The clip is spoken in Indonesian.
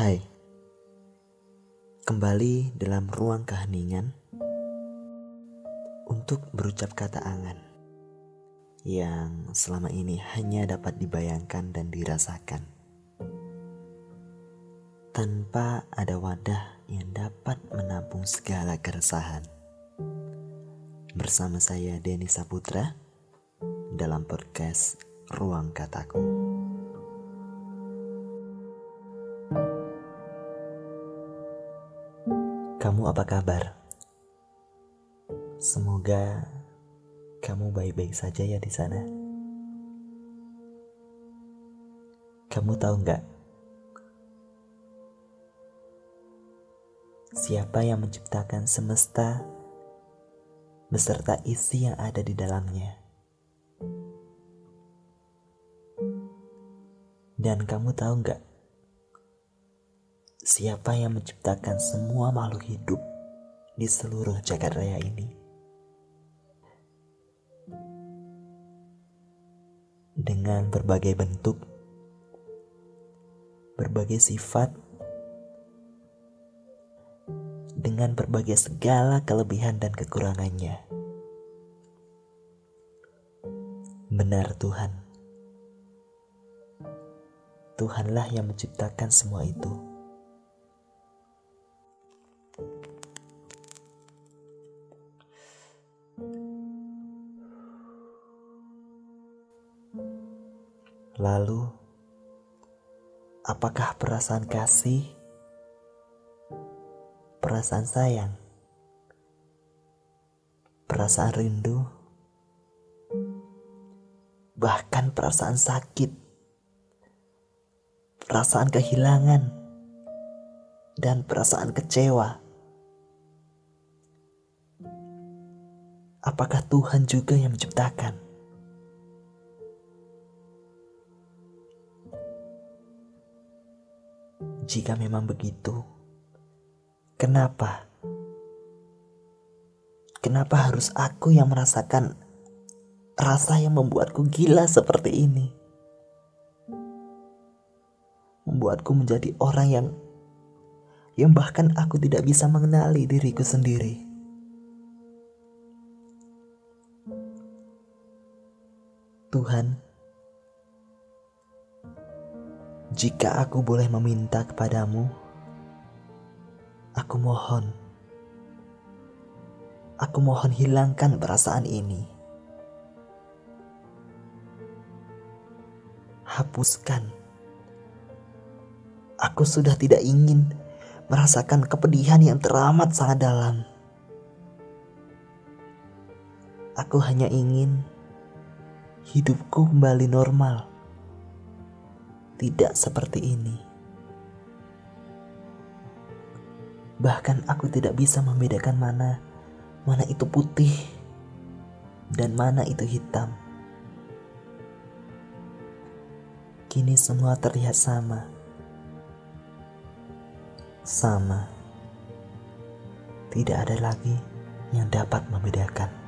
Hai, kembali dalam ruang keheningan untuk berucap kata angan yang selama ini hanya dapat dibayangkan dan dirasakan tanpa ada wadah yang dapat menampung segala keresahan. Bersama saya Denny Saputra dalam podcast Ruang Kataku. Kamu apa kabar? Semoga kamu baik-baik saja ya di sana. Kamu tahu nggak? Siapa yang menciptakan semesta beserta isi yang ada di dalamnya? Dan kamu tahu nggak? Siapa yang menciptakan semua makhluk hidup di seluruh jagat raya ini? Dengan berbagai bentuk, berbagai sifat, dengan berbagai segala kelebihan dan kekurangannya. Benar Tuhan. Tuhanlah yang menciptakan semua itu. Lalu, apakah perasaan kasih, perasaan sayang, perasaan rindu, bahkan perasaan sakit, perasaan kehilangan, dan perasaan kecewa? Apakah Tuhan juga yang menciptakan? Jika memang begitu, kenapa? Kenapa harus aku yang merasakan rasa yang membuatku gila seperti ini? Membuatku menjadi orang yang yang bahkan aku tidak bisa mengenali diriku sendiri. Tuhan, jika aku boleh meminta kepadamu, aku mohon, aku mohon hilangkan perasaan ini. Hapuskan. Aku sudah tidak ingin merasakan kepedihan yang teramat sangat dalam. Aku hanya ingin hidupku kembali normal tidak seperti ini. Bahkan aku tidak bisa membedakan mana mana itu putih dan mana itu hitam. Kini semua terlihat sama. Sama. Tidak ada lagi yang dapat membedakan.